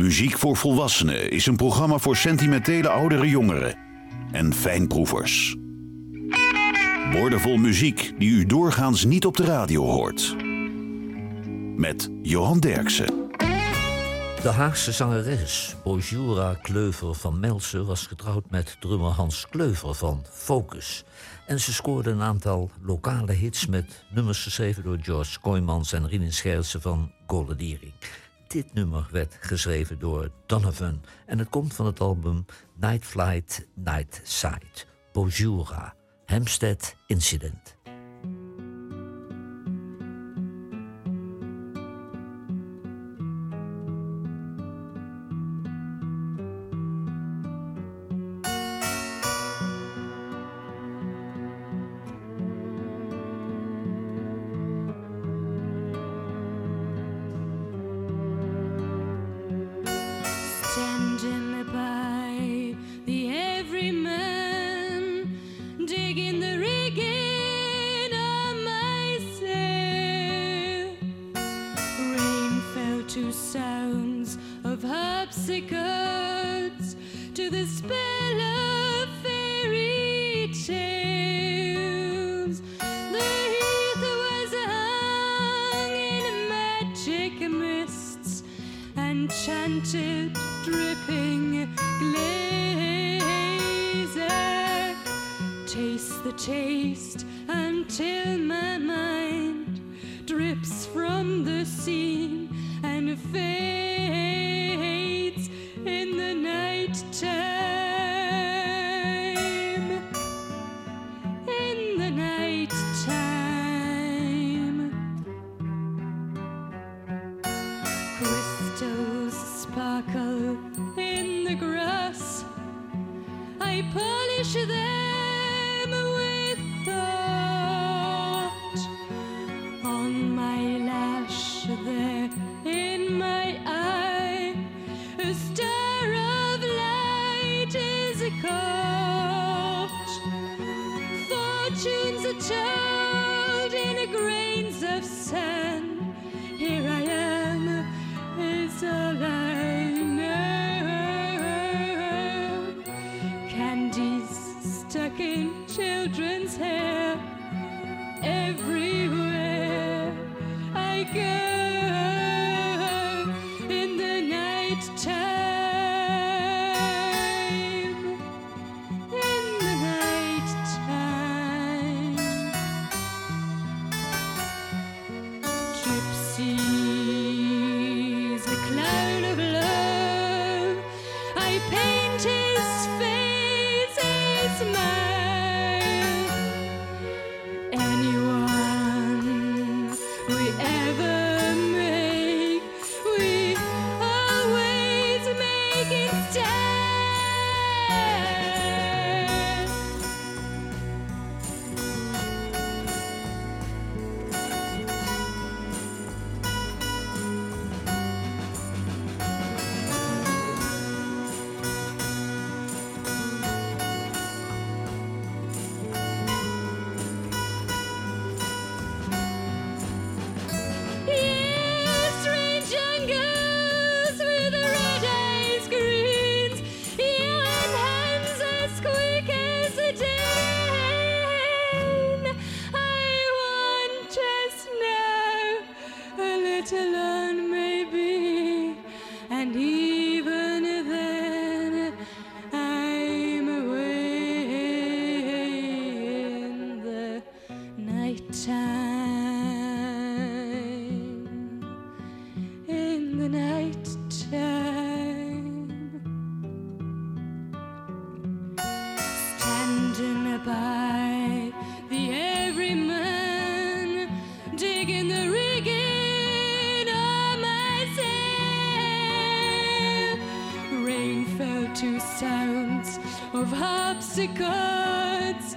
Muziek voor Volwassenen is een programma voor sentimentele oudere jongeren en fijnproevers. Woordenvol muziek die u doorgaans niet op de radio hoort. Met Johan Derksen. De Haagse zangeres Bojura Kleuver van Melsen was getrouwd met drummer Hans Kleuver van Focus. En ze scoorde een aantal lokale hits met nummers geschreven door George Kooijmans en Rien Schersen van Golden Diering. Dit nummer werd geschreven door Donovan en het komt van het album Night Flight, Night Side. Bojura, Hempstead Incident. mists and chanted dripping glaze. Taste the taste until my mind. of harpsichords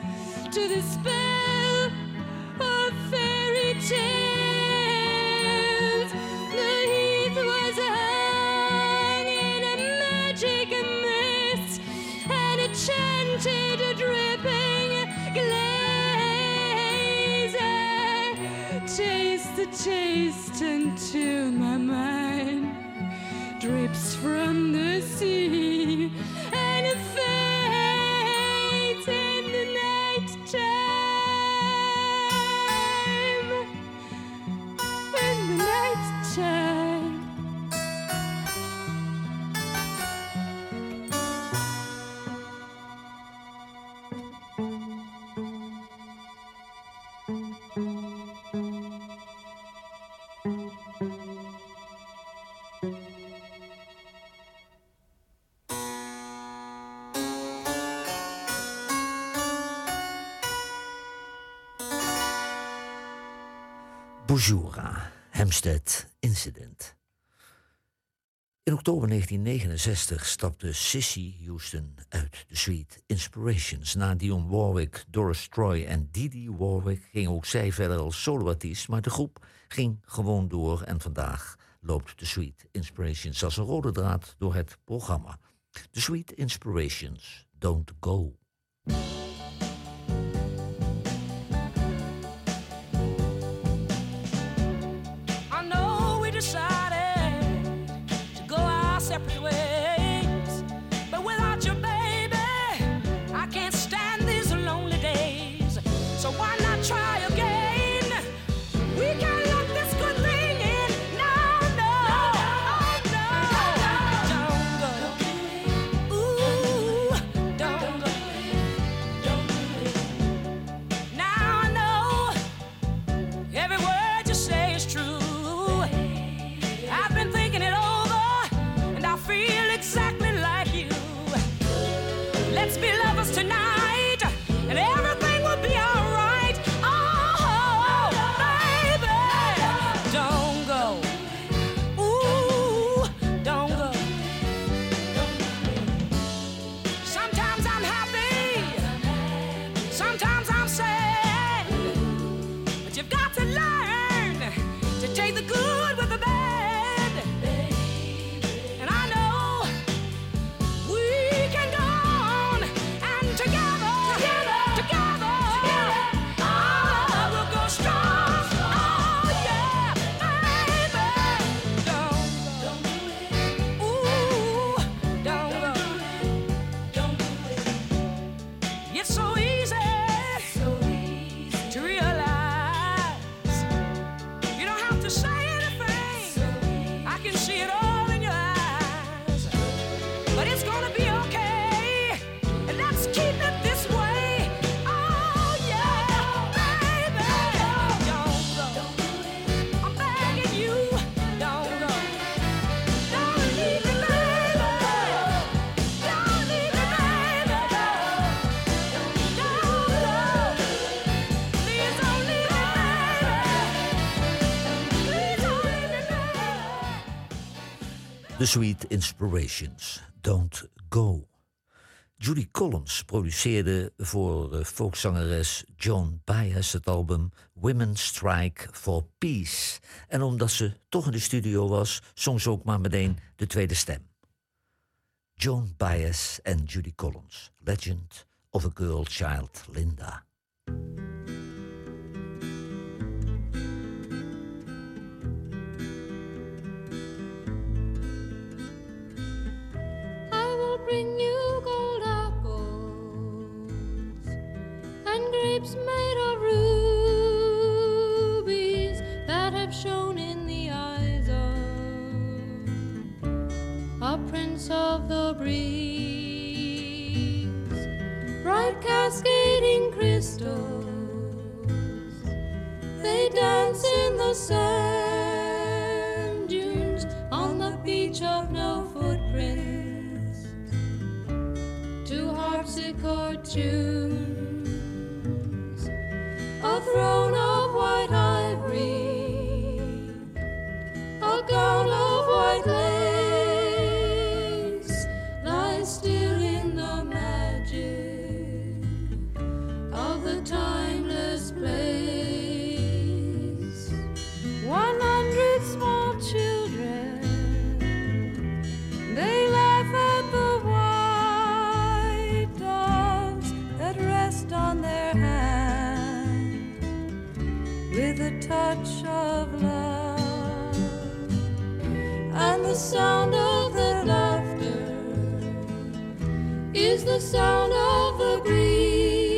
to the spell of fairy tales. The heath was hung in a magic mist and it chanted a dripping glaze. Taste the taste until my mind drips from the sea. Bujura, Hampstead Incident. In oktober 1969 stapte Sissy Houston uit de suite Inspirations. Na Dion Warwick, Doris Troy en Didi Warwick ging ook zij verder als soloartiest, maar de groep ging gewoon door en vandaag loopt de suite Inspirations als een rode draad door het programma. De suite Inspirations, Don't Go. The Sweet Inspirations, Don't Go. Judy Collins produceerde voor folkzangeres Joan Baez het album Women Strike for Peace. En omdat ze toch in de studio was, zong ze ook maar meteen de tweede stem. Joan Baez en Judy Collins, Legend of a Girl Child Linda. Bring you gold apples and grapes made of rubies that have shone in the eyes of a prince of the breeze, bright cascading crystals. They dance in the sand harpsichord sound of the green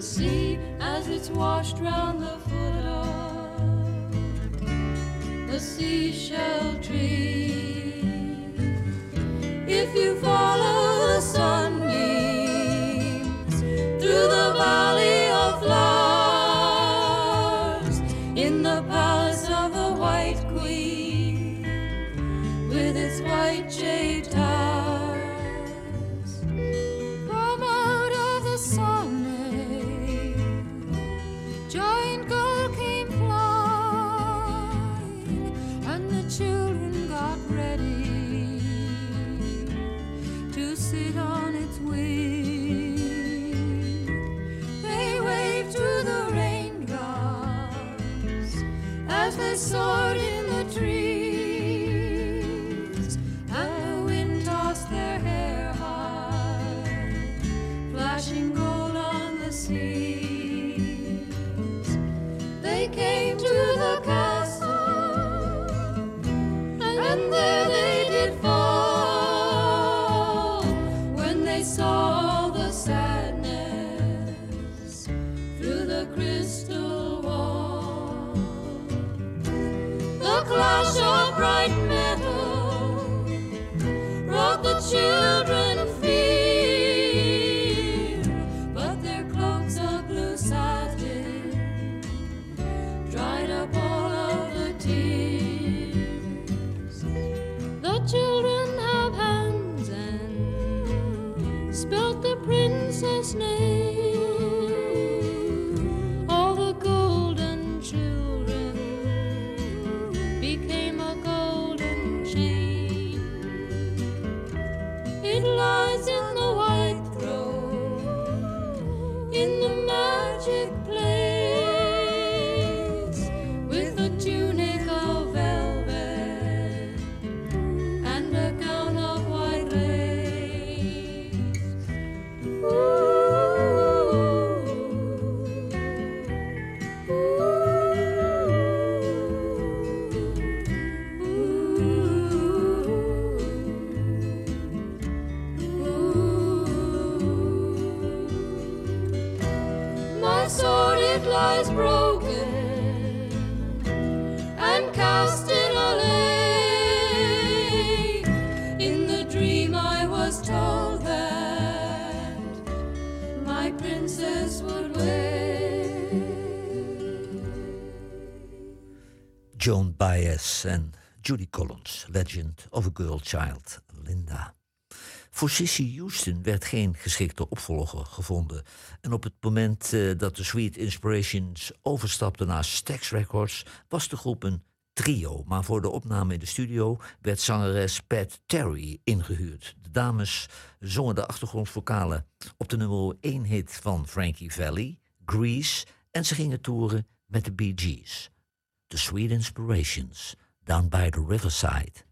sea as it's washed round the foot of the seashell tree. If you follow the sunbeams through the valley of flowers in the palace of the White Queen with its white jade towers. As Judy Collins, Legend of a Girl Child, Linda. Voor Sissy Houston werd geen geschikte opvolger gevonden. En op het moment eh, dat de Sweet Inspirations overstapte naar Stax Records, was de groep een trio. Maar voor de opname in de studio werd zangeres Pat Terry ingehuurd. De dames zongen de achtergrondvokalen op de nummer 1 hit van Frankie Valli, Grease, en ze gingen toeren met de Bee Gees. The Sweet Inspirations, down by the riverside.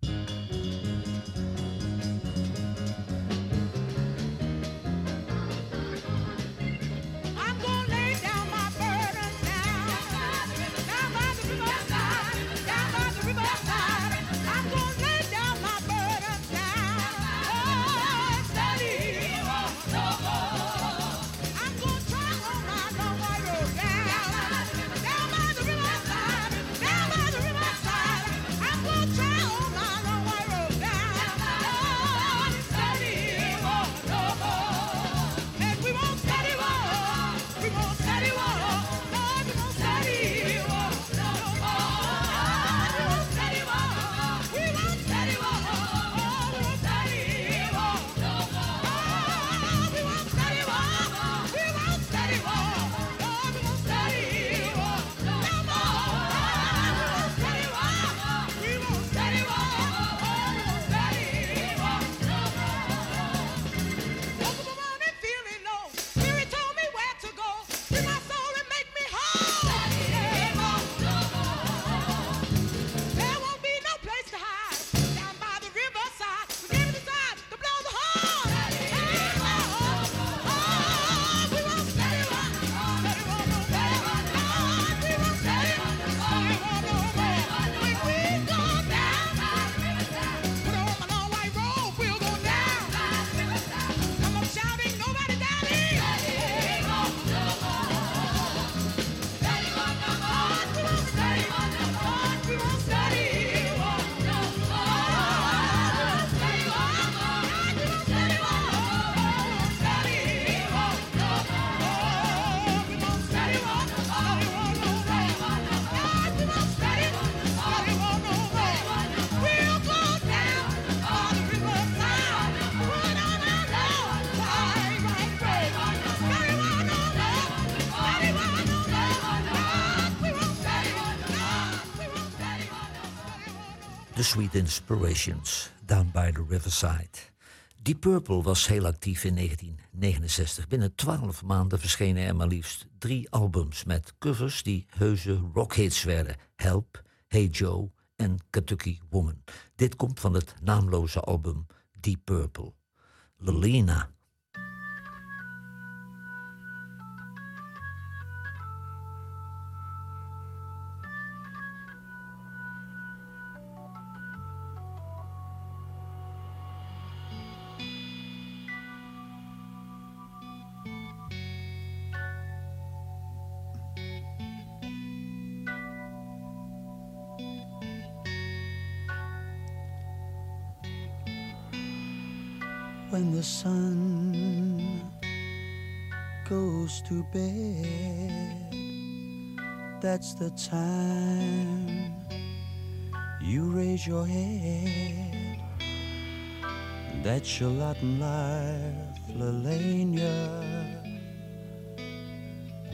Inspirations, Down by the Riverside. Deep Purple was heel actief in 1969. Binnen twaalf maanden verschenen er maar liefst drie albums met covers die heuse rockhits werden. Help, Hey Joe en Kentucky Woman. Dit komt van het naamloze album Deep Purple. Lelena. When the sun goes to bed. That's the time you raise your head. That's your Latin life, Lelania.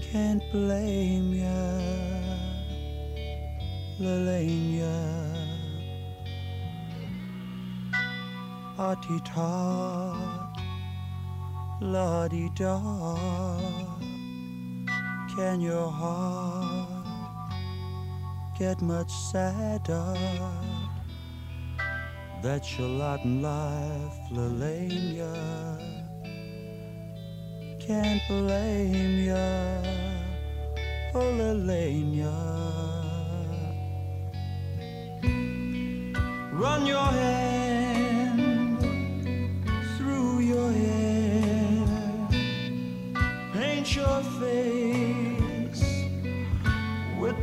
Can't blame ya, Lelania. Artie tot, la di da. Can your heart get much sadder? That's your Latin life, Lelania. Can't blame ya, oh Lelania. Run your hand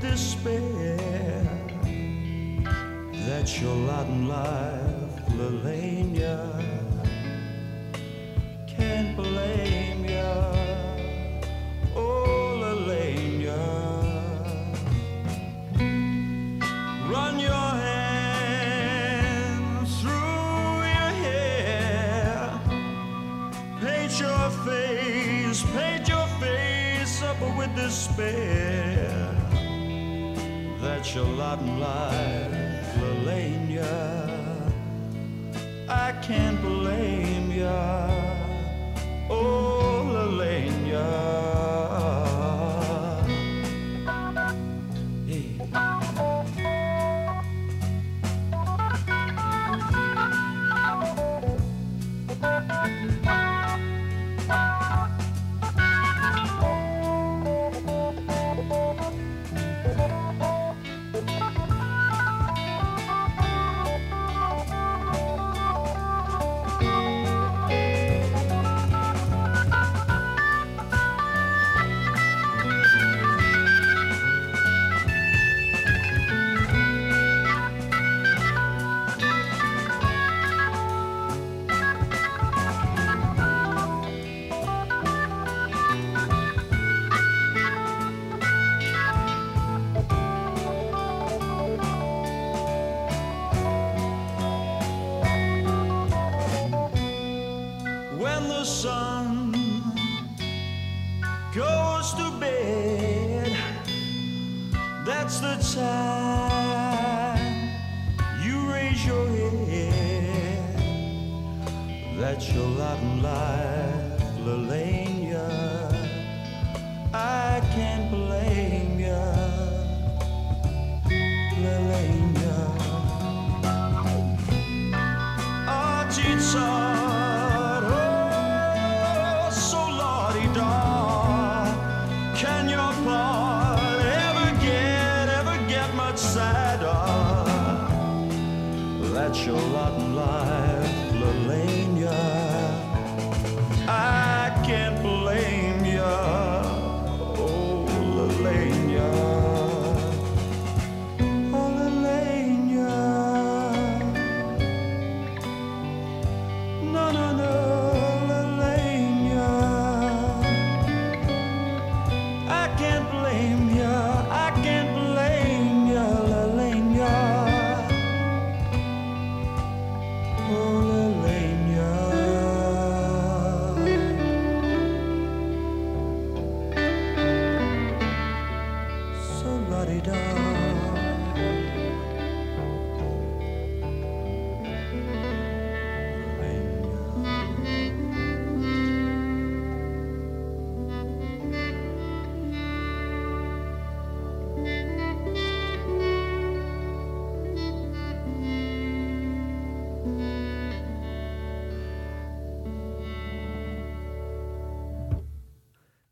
despair. That's your lot in life, Lelania. Can't blame ya, oh Lelania. Run your hand through your hair. Paint your face, paint your face up with despair. That's your Latin life, Lelania. I can't blame ya, oh Lelania. That's your Latin life, Lelania. I can't blame ya, Lelania.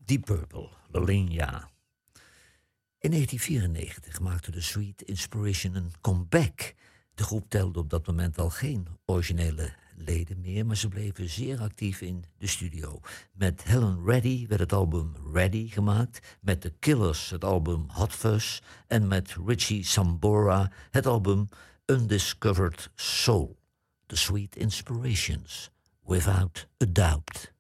Deep Purple, Lolinia. In 1994 maakte de Sweet Inspiration een comeback. De groep telde op dat moment al geen originele leden meer, maar ze bleven zeer actief in de studio. Met Helen Reddy werd het album Ready gemaakt, met The Killers het album Hot Fuzz en met Richie Sambora het album Undiscovered Soul. The Sweet Inspirations, without a doubt.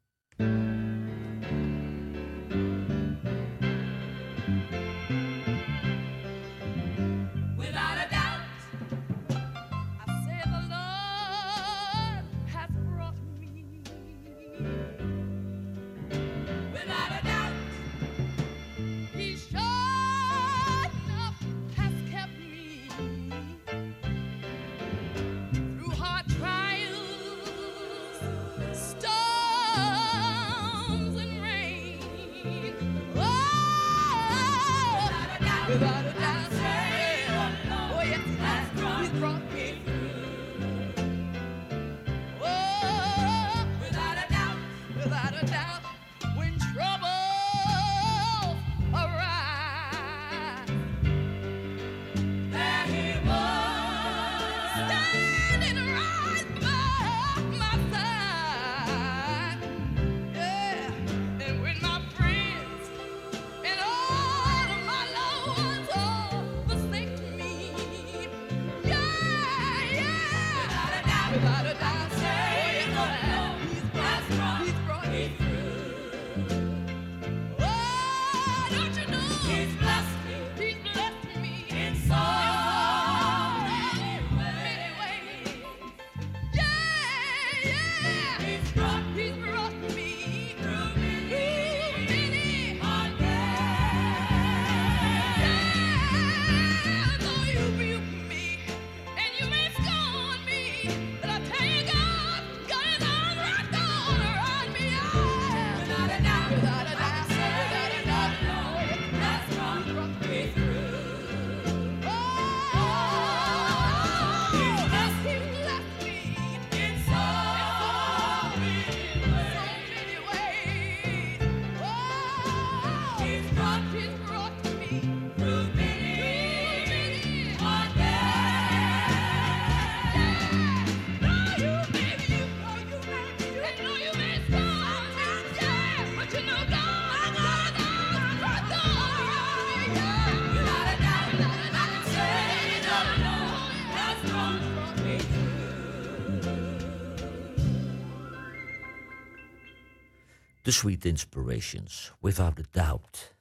The Sweet Inspirations, without a doubt.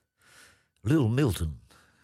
Lil Milton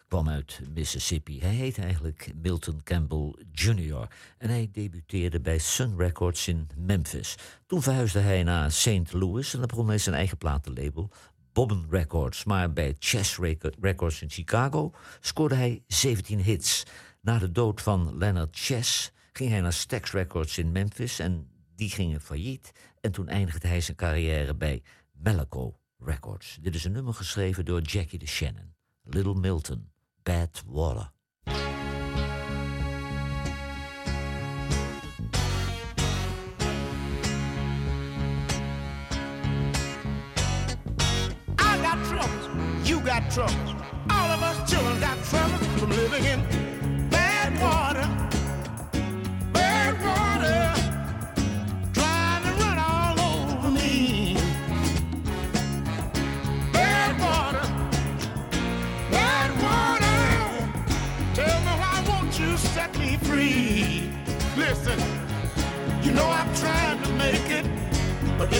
kwam uit Mississippi. Hij heette eigenlijk Milton Campbell Jr. En hij debuteerde bij Sun Records in Memphis. Toen verhuisde hij naar St. Louis en dan begon hij zijn eigen platenlabel, Bobbin Records. Maar bij Chess Reco- Records in Chicago scoorde hij 17 hits. Na de dood van Leonard Chess ging hij naar Stax Records in Memphis en die gingen failliet. En toen eindigde hij zijn carrière bij Malaco Records. Dit is een nummer geschreven door Jackie de Shannon. Little Milton, Bad Water. I got troubles, you got troubles. All of us children got troubles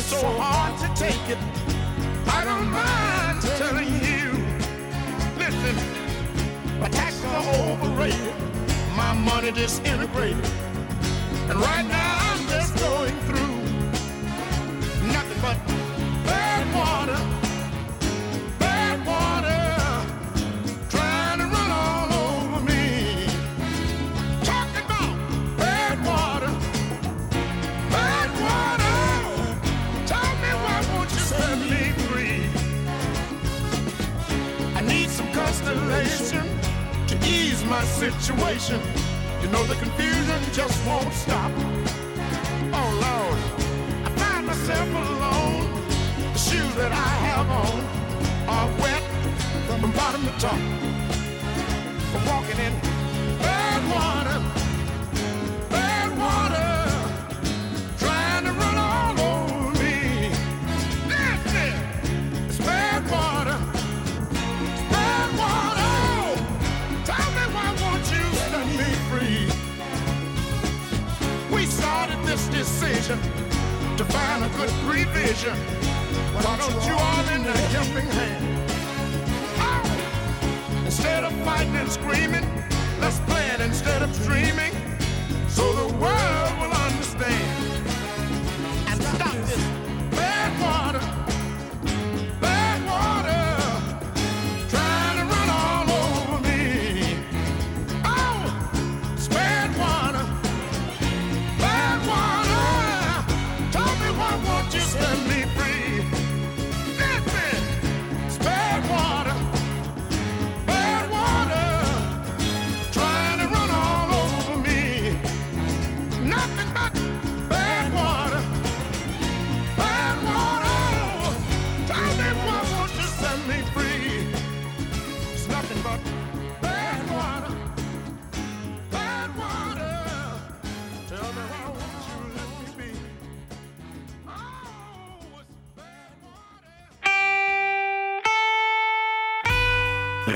it's so hard to take it. I don't mind telling you. Listen, my taxes are overrated, my money disintegrated, and right now I'm just going through nothing but You know the confusion just won't stop.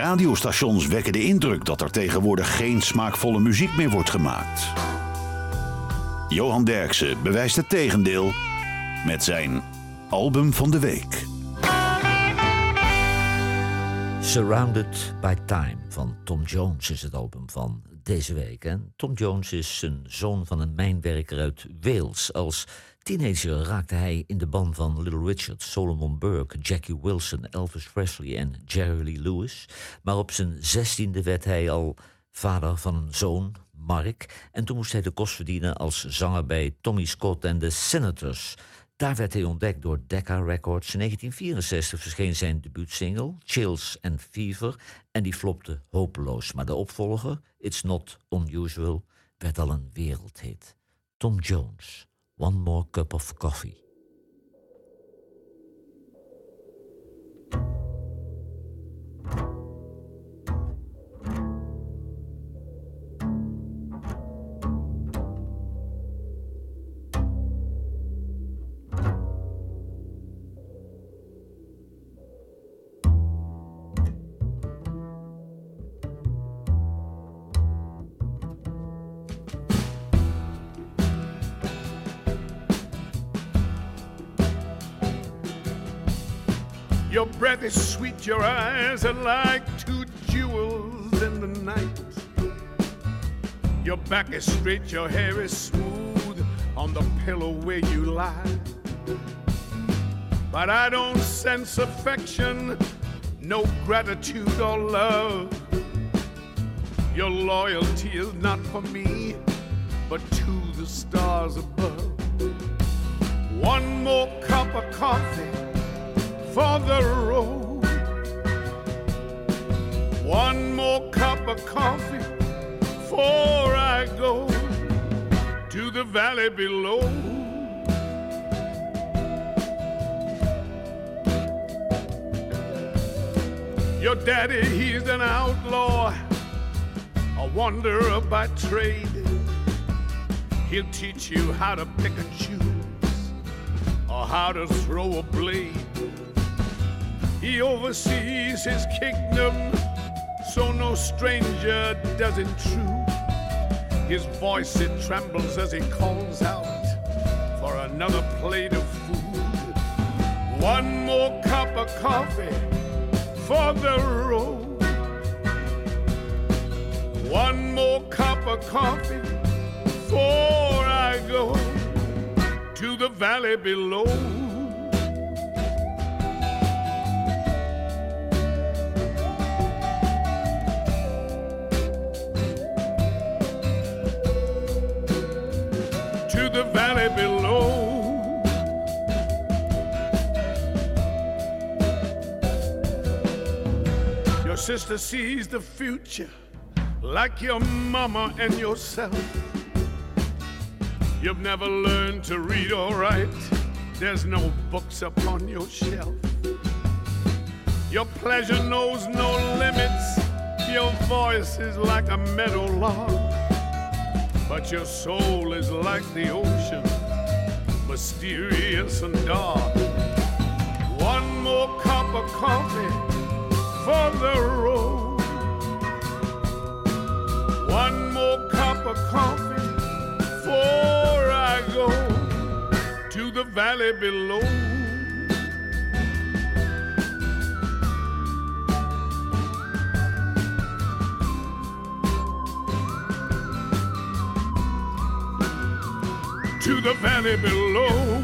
Radiostations wekken de indruk dat er tegenwoordig geen smaakvolle muziek meer wordt gemaakt. Johan Derksen bewijst het tegendeel met zijn album van de week. Surrounded by Time van Tom Jones is het album van deze week. En Tom Jones is een zoon van een mijnwerker uit Wales. Als teenager raakte hij in de ban van Little Richard, Solomon Burke, Jackie Wilson, Elvis Presley en Jerry Lee Lewis. Maar op zijn zestiende werd hij al vader van een zoon, Mark. En toen moest hij de kost verdienen als zanger bij Tommy Scott en de Senators. Daar werd hij ontdekt door Decca Records. In 1964 verscheen zijn debuutsingle, Chills and Fever, en die flopte hopeloos. Maar de opvolger, It's Not Unusual, werd al een wereldhit. Tom Jones, One More Cup of Coffee. Your breath is sweet, your eyes are like two jewels in the night. Your back is straight, your hair is smooth on the pillow where you lie. But I don't sense affection, no gratitude or love. Your loyalty is not for me, but to the stars above. One more cup of coffee for the road. One more cup of coffee before I go to the valley below. Your daddy, he's an outlaw, a wanderer by trade. He'll teach you how to pick and choose or how to throw a blade. He oversees his kingdom, so no stranger does intrude. His voice it trembles as he calls out for another plate of food. One more cup of coffee for the road. One more cup of coffee before I go to the valley below. Sister sees the future like your mama and yourself. You've never learned to read or write, there's no books upon your shelf. Your pleasure knows no limits. Your voice is like a meadow lark. But your soul is like the ocean, mysterious and dark. One more cup of coffee for the road. One more cup of coffee before I go to the valley below. To the valley below.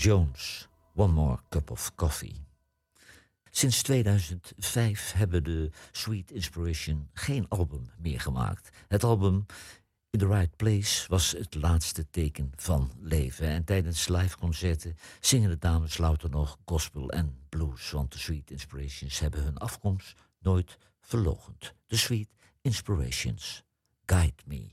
Jones, One More Cup of Coffee. Sinds 2005 hebben de Sweet Inspiration geen album meer gemaakt. Het album In the Right Place was het laatste teken van leven. En tijdens liveconcerten zingen de dames louter nog gospel en blues. Want de Sweet Inspirations hebben hun afkomst nooit verlogend. De Sweet Inspirations, Guide Me.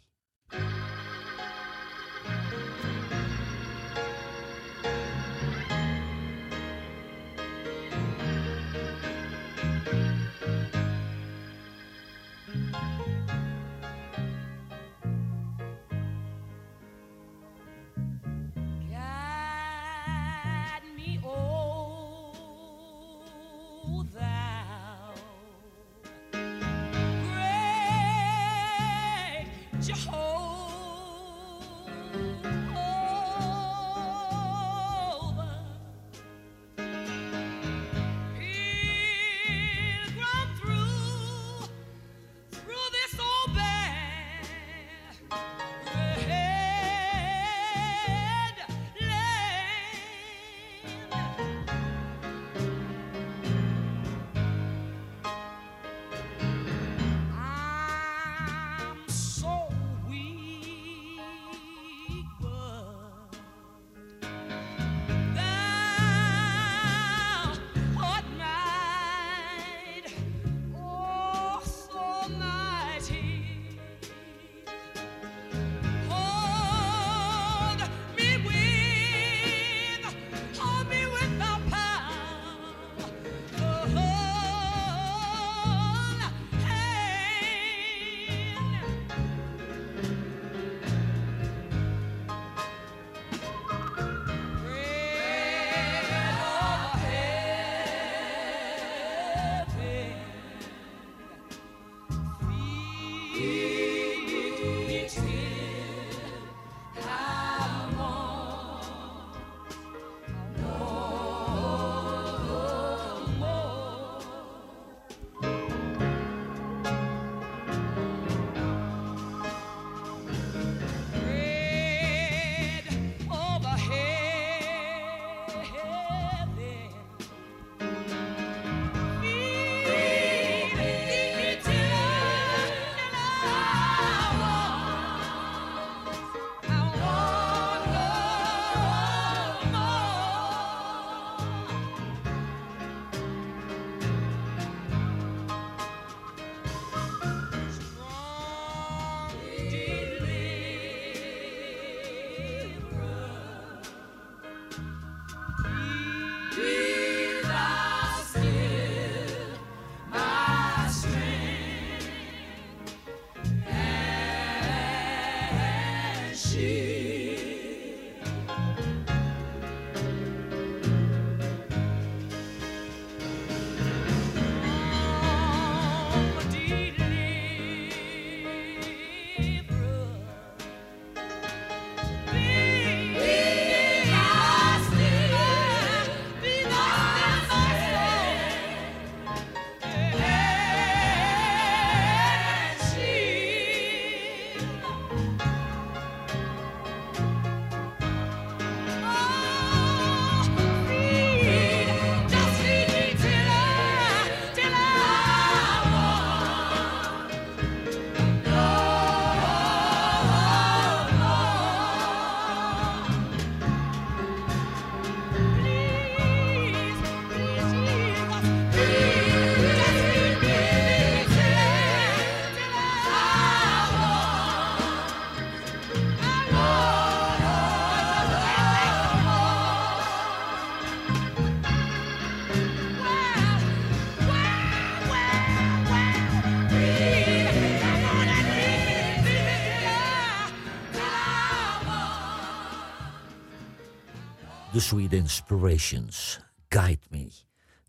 Sweet Inspirations, Guide Me.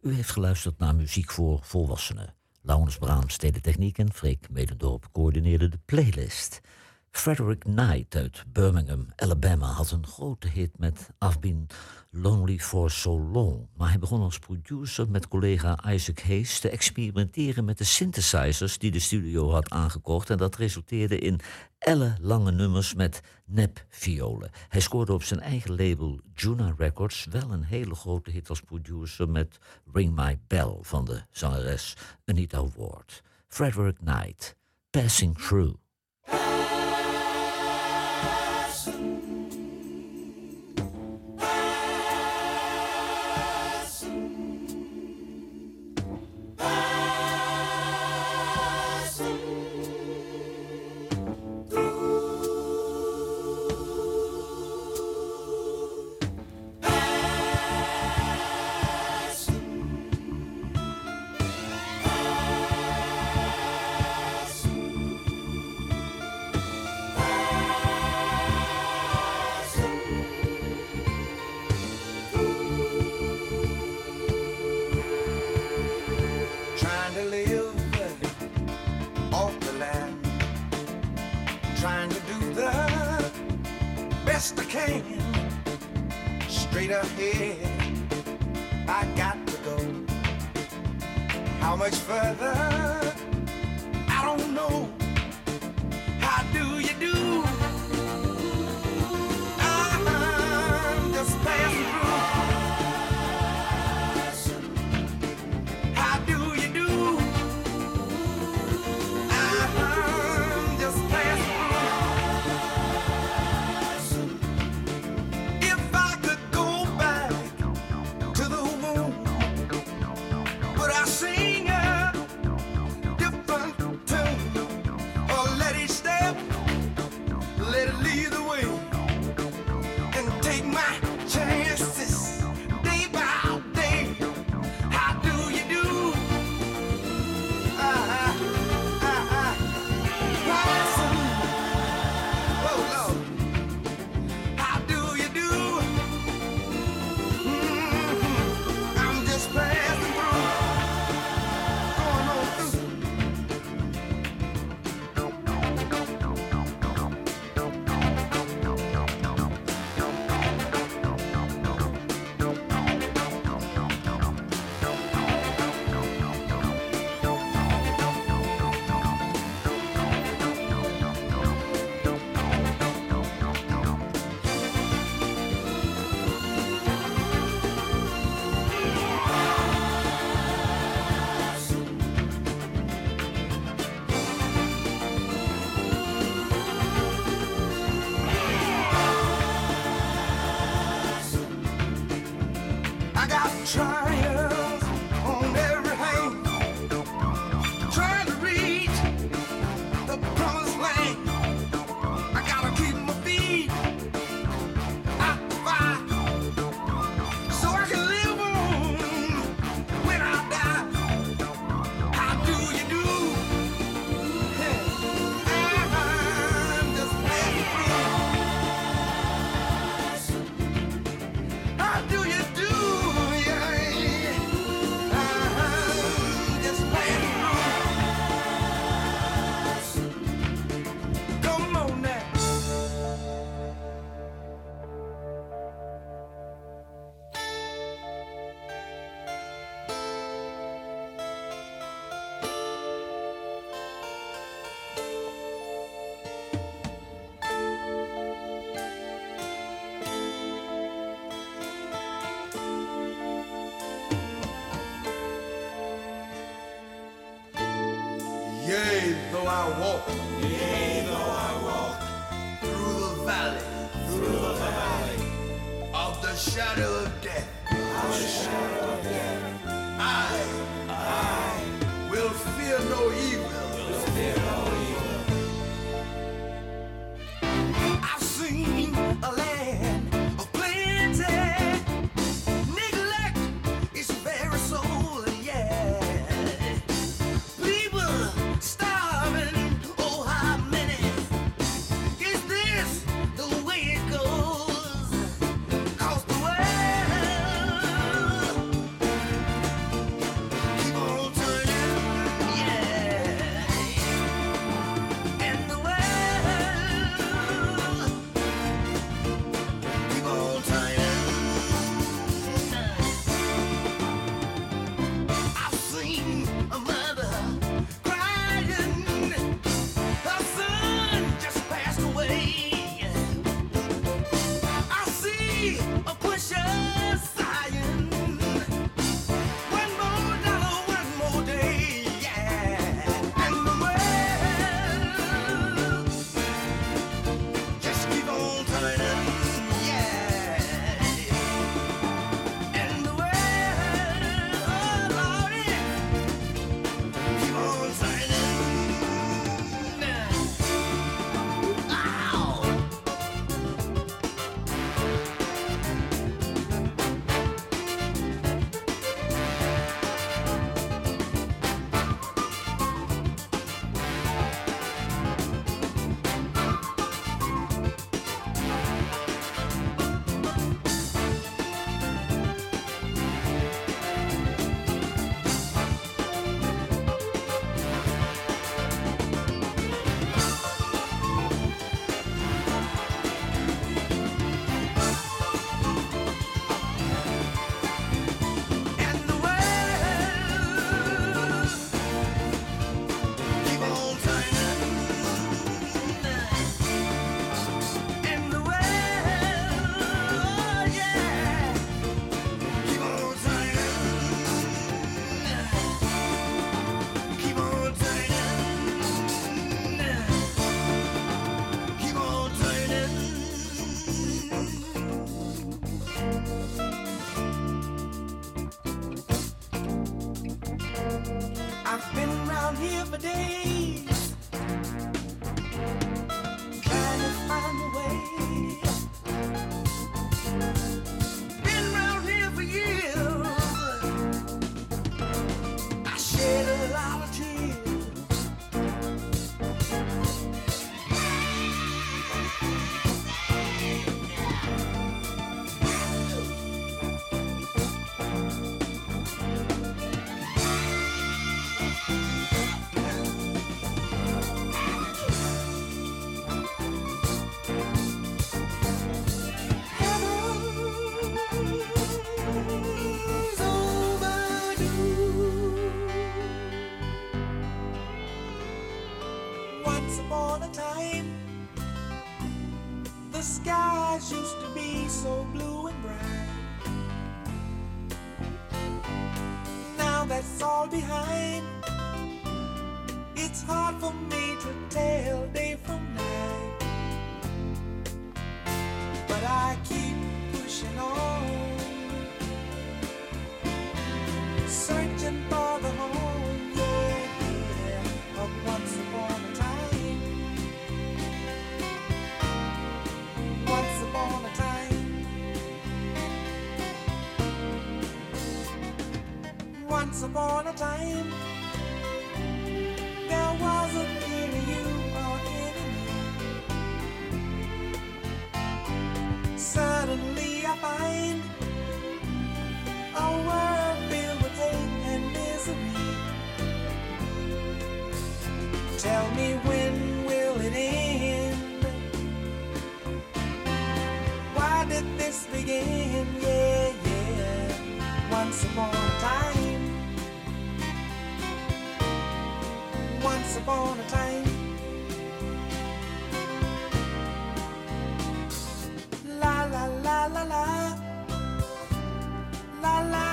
U heeft geluisterd naar muziek voor volwassenen. Laurens Braam, Stedentechniek en Freek Medendorp coördineerden de playlist. Frederick Knight uit Birmingham, Alabama, had een grote hit met I've Been Lonely for So Long. Maar hij begon als producer met collega Isaac Hayes te experimenteren met de synthesizers die de studio had aangekocht. En dat resulteerde in ellenlange nummers met nepviolen. Hij scoorde op zijn eigen label Juna Records wel een hele grote hit als producer met Ring My Bell van de zangeres Anita Ward. Frederick Knight, Passing Through. I walk. I've been around here for days, trying to find a way. Once upon a time, there wasn't any you or any me. Suddenly I find a world filled with hate and misery. Tell me when will it end? Why did this begin? Yeah, yeah. Once upon upon a time. La la la la la la la.